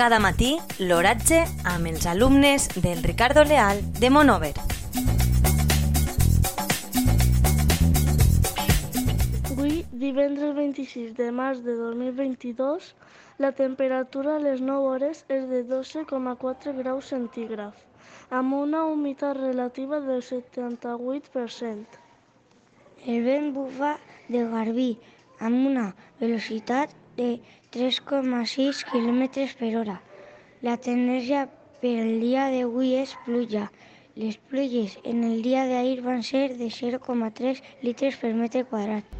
Cada matí l'oratge amb els alumnes del Ricardo Leal de Monover. Avui, divendres 26 de març de 2022, la temperatura a les 9 hores és de 12,4 graus centígrads, amb una humitat relativa del 78%. El vent bufa de Garbí amb una velocitat de 3,6 km per hora. La tendència per el dia d'avui és pluja. Les pluges en el dia d'ahir van ser de 0,3 litres per metre quadrat.